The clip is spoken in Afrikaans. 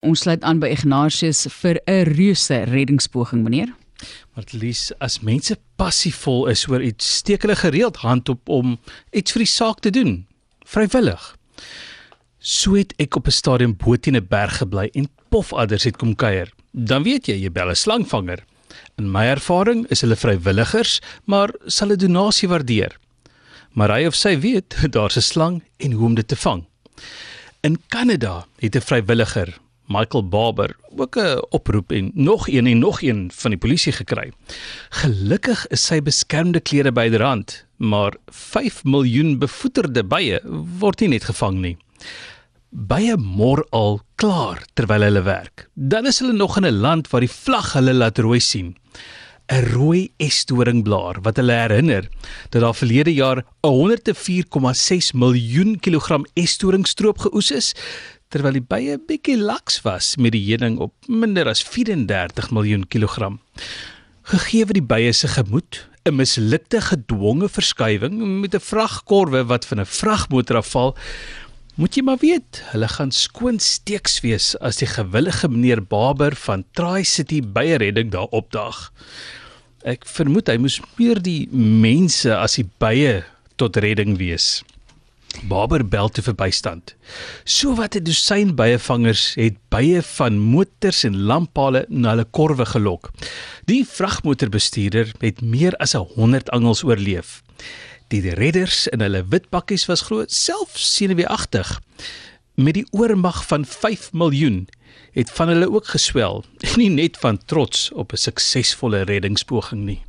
Ons sluit aan by Ignatius vir 'n reuse reddingspoging, meneer. Maar Lies, as mense passievol is oor iets, steek hulle gereeld hand op om iets vir die saak te doen, vrywillig. So het ek op 'n stadium bo teen 'n berg gebly en pofadders het kom kuier. Dan weet jy, jy bel 'n slangvanger. In my ervaring is hulle vrywilligers, maar sal 'n donasie waardeer. Maar hy of sy weet daar's 'n slang en hoe om dit te vang. In Kanada het 'n vrywilliger Michael Barber ook 'n oproep en nog een en nog een van die polisie gekry. Gelukkig is sy beskermde klere byderhand, maar 5 miljoen bevoeterde bye word nie net gevang nie. Bye mor al klaar terwyl hulle werk. Dan is hulle nog in 'n land waar die vlag hulle laat rooi sien. 'n Rooi estoringblaar wat hulle herinner dat daar verlede jaar 104,6 miljoen kilogram estoringsstroop geoes is terwyl die bye bietjie laks was met die heuning op minder as 34 miljoen kilogram. Gegee die bye se gemoed, 'n mislukte gedwonge verskywing met 'n vragkorwe wat van 'n vragmotor afval, moet jy maar weet, hulle gaan skoon steeks wees as die gewillige meneer Baber van Try City Bye Redding daar opdaag. Ek vermoed hy moes meer die mense as die bye tot redding wees. Barber bel te verbystand. So wat 'n dosyn byevangers het bye van motors en lamppale na hulle korwe gelok. Die vragmotorbestuurder het meer as 100 angels oorleef. Die redders in hulle wit pakkies was groot, self senuweeagtig. Met die oormag van 5 miljoen het van hulle ook geswel, nie net van trots op 'n suksesvolle reddingspoging nie.